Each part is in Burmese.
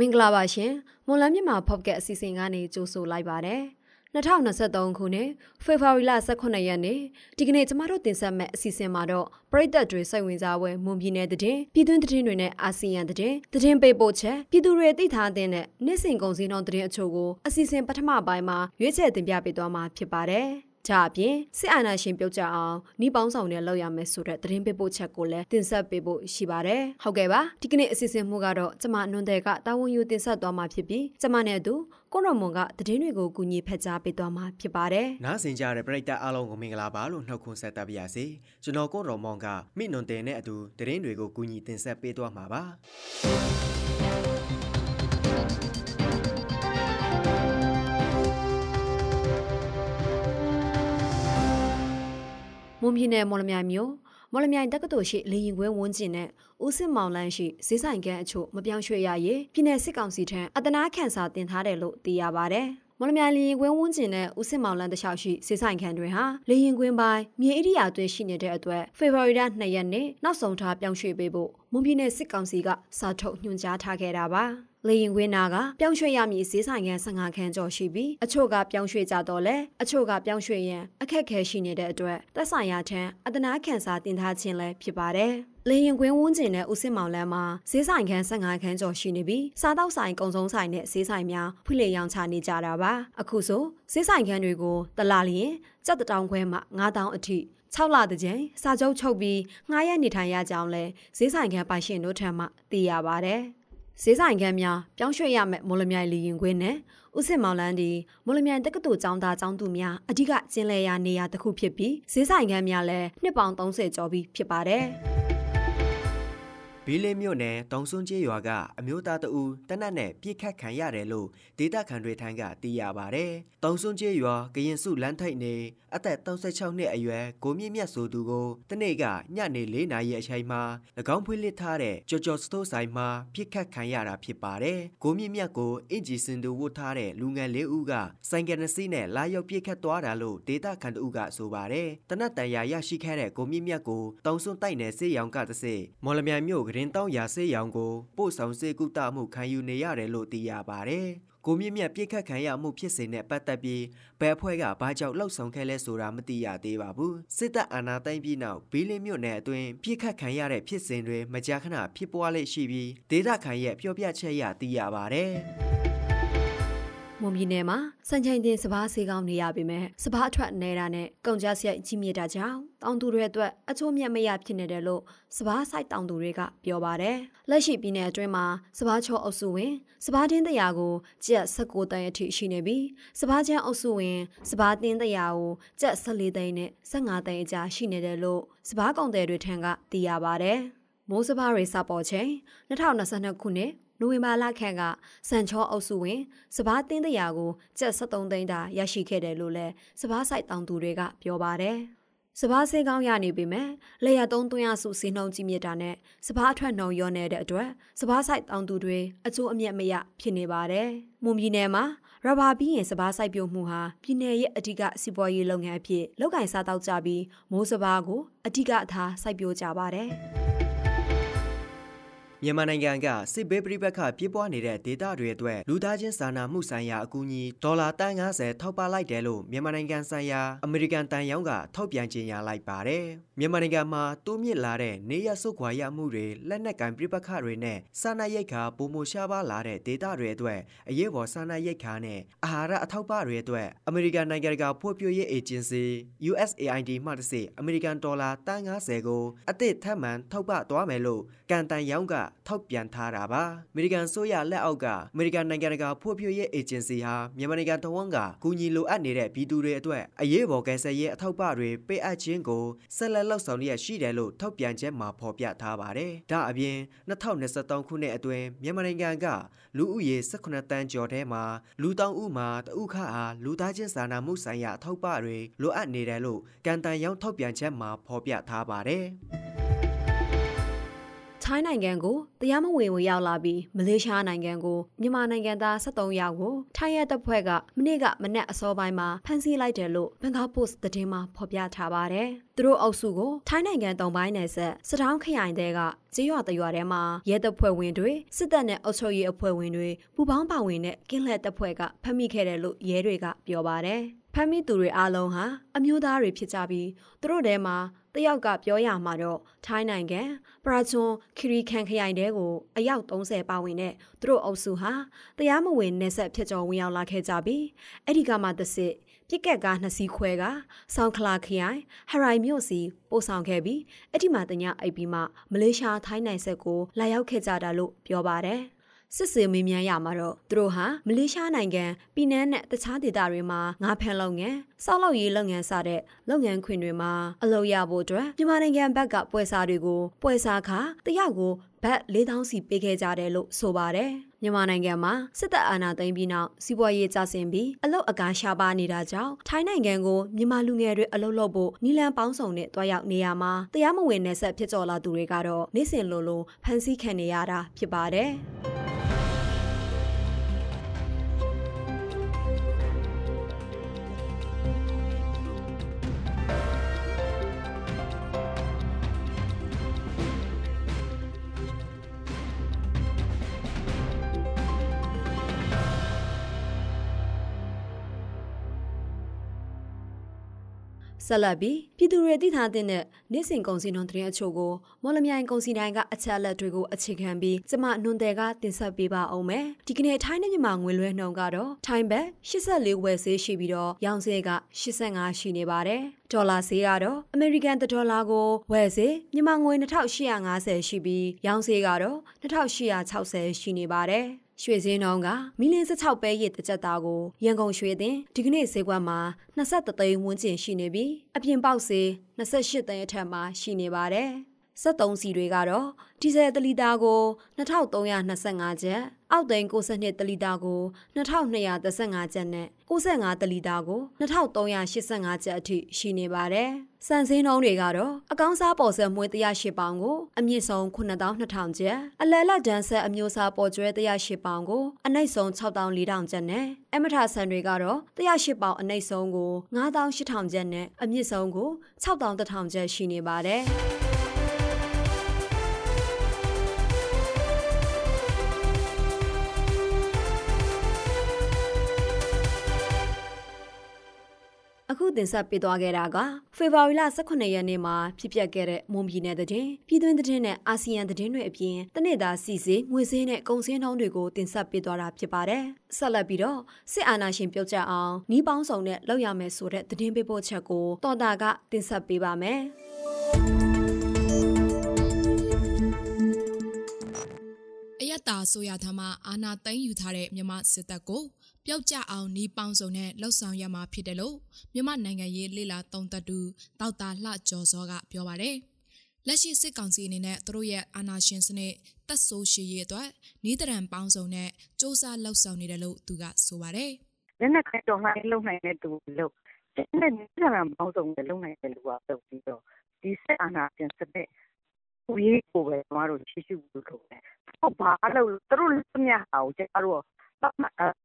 မင်္ဂလာပါရှင်မွန်လန်းမြန်မာဖော့ကက်အစီအစဉ်ကနေကြိုဆိုလိုက်ပါတယ်2023ခုနှစ်ဖေဖော်ဝါရီလ18ရက်နေ့ဒီကနေ့ကျမတို့တင်ဆက်မယ့်အစီအစဉ်မှာတော့ပြည်သက်တွေစိတ်ဝင်စားပွဲမွန်ပြည်နယ်တည်ပြည်တွင်းတည်တွေနဲ့အာဆီယံတည်တည်ပေးပို့ချက်ပြည်သူတွေသိထားတဲ့နေ့စဉ်ကုန်စည်နှုန်းတည်အချို့ကိုအစီအစဉ်ပထမပိုင်းမှာရွေးချယ်တင်ပြပေးသွားမှာဖြစ်ပါတယ်။။ ဒါအပြင်စစ်အာဏာရှင်ပြုတ်ကြအောင်နှီးပေါင်းဆောင်နဲ့လောက်ရမယ်ဆိုတဲ့သတင်းပေးပို့ချက်ကိုလည်းတင်ဆက်ပေးဖို့ရှိပါတယ်။ဟုတ်ကဲ့ပါ။ဒီကနေ့အစီအစဉ်မှုကတော့ကျမနွန်တဲ့ကတာဝန်ယူတင်ဆက်သွားမှာဖြစ်ပြီးကျမနဲ့အတူကိုရမွန်ကသတင်းတွေကိုကူညီဖက်ကြားပေးသွားမှာဖြစ်ပါတယ်။နားဆင်ကြတဲ့ပရိသတ်အားလုံးကိုမင်္ဂလာပါလို့နှုတ်ခွန်းဆက်သပါရစေ။ကျွန်တော်ကိုရမွန်ကမိနွန်တဲ့နဲ့အတူသတင်းတွေကိုကူညီတင်ဆက်ပေးသွားမှာပါ။ မွန်ပြည်နယ်မော်လမြိုင်မြို့မော်လမြိုင်တက္ကသိုလ်ရှိလေရင်ခွဲဝန်းကျင်နဲ့ဦးစစ်မောင်လန်းရှိဈေးဆိုင်ကန်းအချို့မပြောင်းရွှေ့ရရေးပြည်내စစ်ကောင်စီထံအတနာခန့်စာတင်ထားတယ်လို့သိရပါဗျ။ မော်လမြိုင်လေရင်ကွင်းဝန်းကျင်နဲ့ဦးစစ်မောင်လန်းတခြားရှိစေဆိုင်ခန်းတွေဟာလေရင်ကွင်းပိုင်းမြေဧရိယာအတွင်းရှိနေတဲ့အတွက်ဖေဖော်ဝါရီလ2ရက်နေ့နောက်ဆုံးထားပြောင်းရွှေ့ပေးဖို့မွန်ပြည်နယ်စစ်ကောင်စီကစာထုတ်ညွှန်ကြားထားခဲ့တာပါ။လေရင်ကွင်းနာကပြောင်းရွှေ့ရမည်ဈေးဆိုင်ခန်း15ခန်းကျော်ရှိပြီးအချို့ကပြောင်းရွှေ့ကြတော့လဲအချို့ကပြောင်းရွှေ့ရန်အခက်ခဲရှိနေတဲ့အတွက်သက်ဆိုင်ရာထံအတနာခန့်စာတင်ထားခြင်းလည်းဖြစ်ပါတယ်။ လေရင်ကွင်းဝန်းကျင်နဲ့ဦးစစ်မောင်လန်းမှာဈေးဆိုင်ခန်း15ခန်းကျော်ရှိနေပြီးစားတောက်ဆိုင်ကုံစုံဆိုင်နဲ့ဈေးဆိုင်များဖွင့်လှစ်ရောင်းချနေကြတာပါအခုဆိုဈေးဆိုင်ခန်းတွေကိုတလာလျင်စက်တောင်ခွဲမှ9000အထိ6လတကြိမ်စာချုပ်ချုပ်ပြီးငှားရနေထိုင်ရကြောင်းလဲဈေးဆိုင်ခန်းပိုင်ရှင်တို့ထံမှသိရပါတယ်ဈေးဆိုင်ခန်းများပြောင်းရွှေ့ရမယ့်မော်လမြိုင်လီရင်ခွင်းနဲ့ဦးစစ်မောင်လန်းဒီမော်လမြိုင်တက္ကသိုလ်ကျောင်းသားကျောင်းသူများအဓိကကျင်းလဲရနေရတစ်ခုဖြစ်ပြီးဈေးဆိုင်ခန်းများလည်းနှစ်ပေါင်30ကျော်ပြီးဖြစ်ပါတယ်။ ဘီလင်းမြို့နယ်တောင်စွန်းကျေးရွာကအမျိုးသားတဦးတနတ်နဲ့ပြစ်ခတ်ခံရတယ်လို့ဒေသခံတွေထံကသိရပါဗျ။တောင်စွန်းကျေးရွာကရင်စုလမ်းထိပ်နေအသက်36နှစ်အရွယ်ကိုမြင့်မြတ်ဆိုသူကိုတနေ့ကညနေ၄နာရီအချိန်မှာ၎င်းဖွင့်လှစ်ထားတဲ့ကြော်ကြော်စတိုးဆိုင်မှာပြစ်ခတ်ခံရတာဖြစ်ပါတယ်။ကိုမြင့်မြတ်ကိုအင်ဂျီစင်တူဝတ်ထားတဲ့လူငယ်လေးဦးကဆိုင်ကယ်နှစီးနဲ့လာရောက်ပြစ်ခတ်သွားတာလို့ဒေသခံတို့ကဆိုပါတယ်။တနတ်တန်ရာရရှိခဲ့တဲ့ကိုမြင့်မြတ်ကိုတောင်စွန်းတိုက်နယ်စေးရောင်ကတစေမော်လမြိုင်မြို့ကရင်တောင်းရာဆေးရောင်ကိုပို့ဆောင်စေကုသမှုခံယူနေရတယ်လို့သိရပါတယ်။ကိုမြင့်မြတ်ပြစ်ခတ်ခံရမှုဖြစ်စဉ်နဲ့ပတ်သက်ပြီးဘယ်အဖွဲ့ကဘာကြောင့်လှုပ်ဆောင်ခဲ့လဲဆိုတာမသိရသေးပါဘူး။စစ်တပ်အာဏာသိမ်းပြီးနောက်ဘီလင်းမြို့နယ်အတွင်းပြစ်ခတ်ခံရတဲ့ဖြစ်စဉ်တွေမကြာခဏဖြစ်ပွားလေရှိပြီးဒေသခံရဲ့ပြောပြချက်အရသိရပါတယ်။ မွန်ပြည်နယ်မှာစံချိန်တင်စပားစေးကောင်းနေရပေမဲ့စပားအထွက်နေတာနဲ့ကုန်ကြစရိုက်ကြီးမြင့်တာကြောင့်တောင်သူတွေအတွက်အချိုးမြတ်မရဖြစ်နေတယ်လို့စပားဆိုင်တောင်သူတွေကပြောပါတယ်။လက်ရှိပြည်နယ်အတွင်းမှာစပားချောအုပ်စုဝင်စပားတင်းတရာကိုကျပ်16တန်းအထိရှိနေပြီးစပားချမ်းအုပ်စုဝင်စပားတင်းတရာကိုကျပ်14သိန်းနဲ့15သိန်းအကြားရှိနေတယ်လို့စပားကုန်တယ်တွေထံကသိရပါတယ်။မိုးစပားတွေစပေါ်ချိန်2022ခုနှစ် နိုဝင်ဘာလခန့်ကစံချောအုပ်စုဝင်စပားတင်းတရာကိုကျပ်73သိန်းတာရရှိခဲ့တယ်လို့လည်းစပားဆိုင်တောင်သူတွေကပြောပါတယ်။စပားစေးကောင်းရနေပြီမဲ့လေရသုံးသွင်းရစုစီနှုံကြီးမြစ်တာနဲ့စပားအထွက်နှုံရောနေတဲ့အတွက်စပားဆိုင်တောင်သူတွေအကျိုးအမြတ်မရဖြစ်နေပါတယ်။မွန်ပြည်နယ်မှာရဘာပြီးရင်စပားစိုက်ပျိုးမှုဟာပြည်내ရဲ့အဓိကစီးပွားရေးလုပ်ငန်းအဖြစ်လောက်ကင်စားတောက်ကြပြီးမိုးစပားကိုအဓိကအထားစိုက်ပျိုးကြပါတယ်။ မြန်မာနိုင်ငံကစစ်ဘေးပြိပက္ခပြပွားနေတဲ့ဒေသတွေအတွက်လူသားချင်းစာနာမှုဆိုင်ရာအကူအညီဒေါ်လာတန်90ထောက်ပလိုက်တယ်လို့မြန်မာနိုင်ငံဆိုင်ရာအမေရိကန်တန်ရောင်းကထောက်ပြန်ကြေညာလိုက်ပါတယ်။မြန်မာနိုင်ငံမှာတိုးမြင့်လာတဲ့နေရဆုတ်ခွာရမှုတွေလက်နက်ကင်ပြိပက္ခတွေနဲ့စာနာရိတ်ခါပုံမရှားပါလာတဲ့ဒေသတွေအတွက်အရေးပေါ်စာနာရိတ်ခါနဲ့အာဟာရအထောက်ပံ့တွေအတွက်အမေရိကန်နိုင်ငံကဖွံ့ဖြိုးရေးအေဂျင်စီ USAID မှတစ်စိအမေရိကန်ဒေါ်လာတန်90ကိုအသစ်ထပ်မံထောက်ပံ့သွားမယ်လို့ကန်တန်ရောင်းကထောက်ပြန်ထားတာပါအမေရိကန်ဆိုရလက်အောက်ကအမေရိကန်နိုင်ငံတကာဖွံ့ဖြိုးရေးအေဂျင်စီဟာမြန်မာနိုင်ငံတဝန်းကကူညီလိုအပ်နေတဲ့ပြည်သူတွေအတွက်အရေးပေါ်ကယ်ဆယ်ရေးအထောက်ပံ့တွေပေးအပ်ခြင်းကိုဆက်လက်လှုပ်ဆောင်ရရှိတယ်လို့ထောက်ပြန်ချက်မှာဖော်ပြထားပါတယ်။ဒါအပြင်2023ခုနှစ်အတွင်းမြန်မာနိုင်ငံကလူဦးရေ18တန်းကျော်ထဲမှာလူတောင်ဦးမှာတဦးခအားလူသားချင်းစာနာမှုဆိုင်ရာအထောက်ပံ့တွေလိုအပ်နေတယ်လို့ကန်တန်ရောင်းထောက်ပြန်ချက်မှာဖော်ပြထားပါတယ်။ ထိုင်းနိုင်ငံကိုတရားမဝင်ဝင်ရောက်လာပြီးမလေးရှားနိုင်ငံကိုမြန်မာနိုင်ငံသား73ယောက်ကိုထိုင်းရဲတပ်ဖွဲ့ကမနေ့ကမနက်အစောပိုင်းမှာဖမ်းဆီးလိုက်တယ်လို့ဘန်ကောက်ပို့စ်သတင်းမှာဖော်ပြထားပါတယ်။သူတို့အုပ်စုကိုထိုင်းနိုင်ငံတောင်ပိုင်းနယ်ဆက်စတောင်းခရိုင်တဲကကျေးရွာတရွာထဲမှာရဲတပ်ဖွဲ့ဝင်တွေစစ်တပ်နဲ့အုပ်ချုပ်ရေးအဖွဲ့ဝင်တွေပူးပေါင်းပါဝင်တဲ့ကင်းလှည့်တပ်ဖွဲ့ကဖမ်းမိခဲ့တယ်လို့ရဲတွေကပြောပါတယ်။ ဖမ်းမိသူတွေအားလုံးဟာအမျိုးသားတွေဖြစ်ကြပြီးသူတို့ထဲမှာတယောက်ကပြောရမှာတော့ထိုင်းနိုင်ငံပရာချွန်ခရီခန်ခရိုင်တဲကိုအယောက်30ပါဝင်တဲ့သူတို့အုပ်စုဟာတရားမဝင်နေဆက်ဖြစ်ကြောဝင်ရောက်လာခဲ့ကြပြီးအဲ့ဒီကမှတစ်စစ်ပြစ်ကက်ကားနှစ်စီးခွဲကဆောင်းခလာခရိုင်ဟရိုင်မြို့စီပို့ဆောင်ခဲ့ပြီးအဲ့ဒီမှာတညအိပ်ပြီးမှမလေးရှားထိုင်းနိုင်ဆက်ကိုလာရောက်ခဲ့ကြတာလို့ပြောပါတယ် စစ်စေမေးမြန်းရမှာတော့သူတို့ဟာမလေးရှားနိုင်ငံပြည်내နဲ့တခြားဒေသတွေမှာငါးဖမ်းလုပ်ငန်းစောက်လုပ်ရေးလုပ်ငန်းစတဲ့လုပ်ငန်းခွင်တွေမှာအလုပ်ရဖို့အတွက်မြန်မာနိုင်ငံဘက်ကပွဲစားတွေကိုပွဲစားခတယောက်ကိုဘတ်4000စီပေးခဲ့ကြတယ်လို့ဆိုပါတယ်မြန်မာနိုင်ငံမှာစစ်တပ်အာဏာသိမ်းပြီးနောက်စီးပွားရေးကျဆင်းပြီးအလုတ်အကားရှားပါနေတာကြောင့်ထိုင်းနိုင်ငံကိုမြန်မာလူငယ်တွေအလုတ်လုပ်ဖို့နီလန်ပေါင်းစုံနဲ့တွားရောက်နေရမှာတရားမဝင်နယ်ဆက်ဖြစ်ကျော်လာသူတွေကတော့နေ့စဉ်လိုလိုဖမ်းဆီးခံနေရတာဖြစ်ပါတယ်။ ဆက်လက်ပြီးပြည်သူတွေသိထားတဲ့နေ့စဉ်ကုန်စည်နှုန်းသတင်းအချို့ကိုမော်လမြိုင်ကုန်စည်တိုင်းကအချက်အလက်တွေကိုအခြေခံပြီးကျမနှွန်တယ်ကတင်ဆက်ပေးပါအောင်မယ်ဒီကနေ့ထိုင်းနဲ့မြန်မာငွေလွှဲနှုန်းကတော့ထိုင်းဘတ်84ဝယ်ဈေးရှိပြီးတော့ရောင်းဈေးက85ရှိနေပါတယ်ဒေါ်လာဈေးကတော့အမေရိကန်ဒေါ်လာကိုဝယ်ဈေးမြန်မာငွေ2850ရှိပြီးရောင်းဈေးကတော့2860ရှိနေပါတယ် ရွှေစင်းနှုန်းကမီလ16ပဲရည်တစ်ကြက်သားကိုရန်ကုန်ရွှေတင်ဒီကနေ့ဈေးကွက်မှာ23သိန်းဝန်းကျင်ရှိနေပြီးအပြင်ပေါက်ဈေး28သိန်းအထက်မှာရှိနေပါတယ်။ 73စီတွေကတော့ဒီဇယ်တလီတာကို2325ကျပ်အောက်သိန်း62တလီတာကို2235ကျပ်နဲ့65တလီတာကို2385ကျပ်အထိရှိနေပါတယ်။စံစင်းနှုန်းတွေကတော့အကောင်းစားပေါ်ဆက်မွေး108ပေါင်ကိုအမြင့်ဆုံး9200ကျပ်အလယ်လတ်ဒန်ဆက်အမျိုးအစားပေါ်ကျွဲ108ပေါင်ကိုအနှိမ့်ဆုံး6400ကျပ်နဲ့အမထဆန်တွေကတော့108ပေါင်အနှိမ့်ဆုံးကို9800ကျပ်နဲ့အမြင့်ဆုံးကို6100ကျပ်ရှိနေပါတယ်။ အခုတင်ဆက်ပေးသွားခဲ့တာကဖေဖော်ဝါရီလ18ရက်နေ့မှာဖြစ်ပျက်ခဲ့တဲ့မွန်ပြည်နယ်တည်ပြည်တွင်းတည်နဲ့အာဆီယံတည်တွေအပြင်တနေ့တာစီစီငွေစင်းနဲ့ကုန်စင်းနှုန်းတွေကိုတင်ဆက်ပေးသွားတာဖြစ်ပါတယ်။ဆက်လက်ပြီးတော့စစ်အာဏာရှင်ပြုတ်ကျအောင်နှီးပေါင်းစုံနဲ့လောက်ရမယ်ဆိုတဲ့တည်ပေးဖို့ချက်ကိုတော်တာကတင်ဆက်ပေးပါမယ်။ အယက်တာဆိုရထားမှအာနာသိမ်းယူထားတဲ့မြမစစ်တပ်ကိုပျောက်ကျအောင်နှီးပေါင်းစုံနဲ့လှုပ်ဆောင်ရမှာဖြစ်တယ်လို့မြန်မာနိုင်ငံရေးလေလာသုံးသက်သူဒေါက်တာလှကျော်စောကပြောပါတယ်။လက်ရှိစစ်ကောင်စီအနေနဲ့သူတို့ရဲ့အာဏာရှင်စနစ်တက်ဆိုးရှိရေးအတွက်နေတရန်ပေါင်းစုံနဲ့စ조사လှုပ်ဆောင်နေတယ်လို့သူကဆိုပါတယ်။လက်နက်ကိုတော်လှန်ရေးလုပ်နိုင်တဲ့သူလို့တဲ့နေတရန်ပေါင်းစုံနဲ့လုပ်နိုင်တဲ့လူကပြုတ်ပြီးတော့ဒီစစ်အာဏာရှင်စနစ်ကိုရေးကိုပဲကျမတို့ရှိရှိလို့လုပ်တယ်။ဟု တ်ဘာလို့သူတို့လက်မြဟာကိုကျမတို့ကောင်း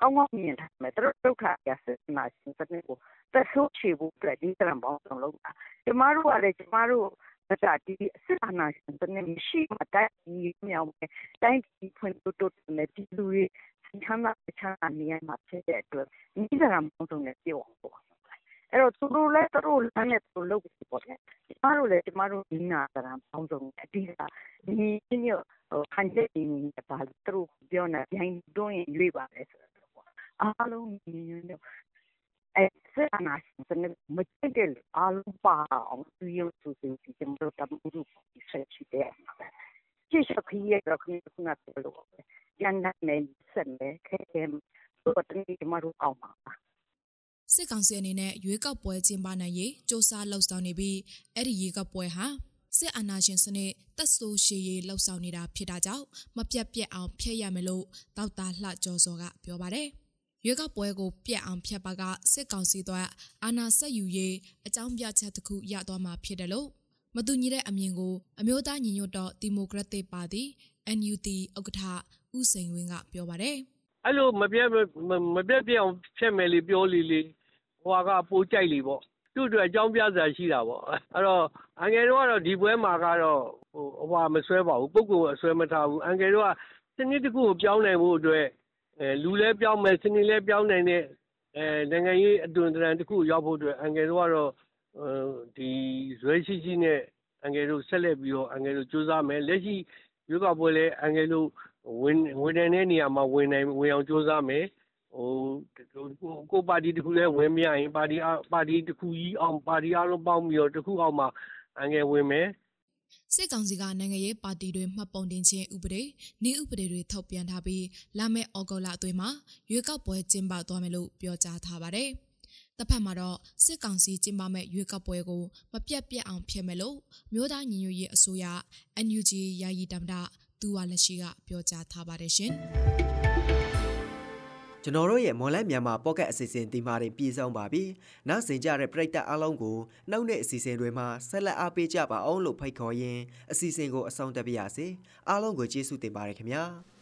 ကောင်းမြင်ထားမယ်သူတို့ဒုက္ခရစစ်နာရှင်စနစ်ကိုသက်ဆိုးချေဖို့အတွက်ဒီတရံပေါင်းဆောင်လုပ်တာကျမတို့ကလည်းကျမတို့ဒါဒီစစ်အာဏာရှင်စနစ်ရှိမှတိုင်းပြည်မြောက်မယ်တိုင်းပြည်ဖွံ့ဖြိုးတိုးတက်မယ်ဒီလူတွေချမ်းသာချမ်းသာနေရမှာဖြစ်တဲ့အတွက်ဒီတရံပေါင်းဆောင်နဲ့ပြောပေါ့ အဲ့တော့သူတို့လည်းသူတို့လမ်းနဲ့သူတို့လုပ်ပြီးပေါ့လေကျမတို့လည်းကျမတို့ဒီနာတရံပေါင်းဆောင်အတိအကျဒီညခံချက်တွေပါသူတို့ပြောနေပြိုင်တွန်းရင်ရွေးပါလေဆိုတော့ပေါ့အားလုံးညီညွတ်လို့အဲဆက်အနာစနေမတိတယ်အားလုံးပါအောင်သူရုပ်သူစီကျမတို့တမှုတို့ဆက်ချတဲ့ချစ်ခရီးရတော့ခဏခဏပြောလို့ရန်နဲ့ဆက်နေခဲခဲတော့တနေ့ကျမတို့အောင်ပါ စစ်ကောင်စီအနေနဲ့ရွေးကောက်ပွဲကျင်းပနိုင်ရေးစ조사လှုပ်ဆောင်နေပြီးအဲ့ဒီရွေးကောက်ပွဲဟာစစ်အာဏာရှင်စနစ်တက်ဆိုးရှည်ရေးလှုပ်ဆောင်နေတာဖြစ်တာကြောင့်မပြတ်ပြက်အောင်ဖျက်ရမယ်လို့ဒေါက်တာလှကျော်စောကပြောပါတယ်။ရွေးကောက်ပွဲကိုပြက်အောင်ဖျက်ပါကစစ်ကောင်စီတို့အာဏာဆက်ယူရေးအကြောင်းပြချက်တစ်ခုရသွားမှာဖြစ်တယ်လို့မတူညီတဲ့အမြင်ကိုအမျိုးသားညီညွတ်တော့ဒီမိုကရက်တစ်ပါတီ NUD ဥက္ကဋ္ဌဦးစိန်ဝင်းကပြောပါတယ်အဲ့လိုမပြတ်မမပြတ်ပြတ်အောင်ဖြတ်မယ်လေပြောလေလေ ဟိုကပိုးကြိုက်လေပေါ့သူ့အတွက်အကြောင်းပြစရာရှိတာပေါ့အဲ့တော့အန်ကယ်တို့ကတော့ဒီပွဲမှာကတော့ဟိုဟိုဟာမဆွဲပါဘူးပုဂ္ဂိုလ်အဆွဲမထားဘူးအန်ကယ်တို့ကစနစ်တစ်ခုကိုပြောင်းနိုင်ဖို့အတွက်အဲလူလဲပြောင်းမယ်စနစ်လဲပြောင်းနိုင်တဲ့အဲနိုင်ငံရေးအသွင်သဏ္ဍာန်တစ်ခုကိုရောက်ဖို့အတွက်အန်ကယ်တို့ကတော့အဲဒီဇွဲရှိရှိနဲ့အန်ကယ်တို့ဆက်လက်ပြီးတော့အန်ကယ်တို့စူးစမ်းမယ်လက်ရှိရွေးကောက်ပွဲလဲအန်ကယ်တို့ဝင်ဝင်တဲ့နေရာမှာဝင်နိုင်ဝင်အောင်စူးစမ်းမယ် ဟိုကိုပါတီတစ်ခုလဲဝင်မရရင်ပါတီပါတီတစ်ခုကြီးအောင်ပါတီအားလုံးပေါင်းပြီးတော့တစ်ခုအောင်မှာအန်ကယ်ဝင်မယ်စစ်ကောင်စီကနိုင်ငံရေးပါတီတွေမှတ်ပုံတင်ခြင်းဥပဒေနေဥပဒေတွေထုတ်ပြန်ထားပြီးလာမယ့်ဩဂုတ်လအတွင်းမှာရွေးကောက်ပွဲကျင်းပသွားမယ်လို့ပြောကြားထားပါတယ်။တစ်ဖက်မှာတော့စစ်ကောင်စီကျင်းပမဲ့ရွေးကောက်ပွဲကိုမပြတ်ပြတ်အောင်ဖျက်မယ်လို့မြို့သားညီညွတ်ရေးအစိုးရ NUG ယာယီတမ္မတသူဝါလက်ရှိကပြောကြားထားပါတယ်ရှင်။ ကျွန်တော်တို့ရဲ့မော်လန့်မြန်မာပေါ့ကတ်အစီအစဉ်ဒီမှာတင်ပြည့်စုံပါပြီ။နောက်ဆင်ကြတဲ့ပရိသတ်အားလုံးကိုနောက်နေ့အစီအစဉ်တွေမှာဆက်လက်အားပေးကြပါအောင်လို့ဖိတ်ခေါ်ရင်းအစီအစဉ်ကိုအဆုံးသတ်ပါရစေ။အားလုံးကိုကျေးဇူးတင်ပါတယ်ခင်ဗျာ။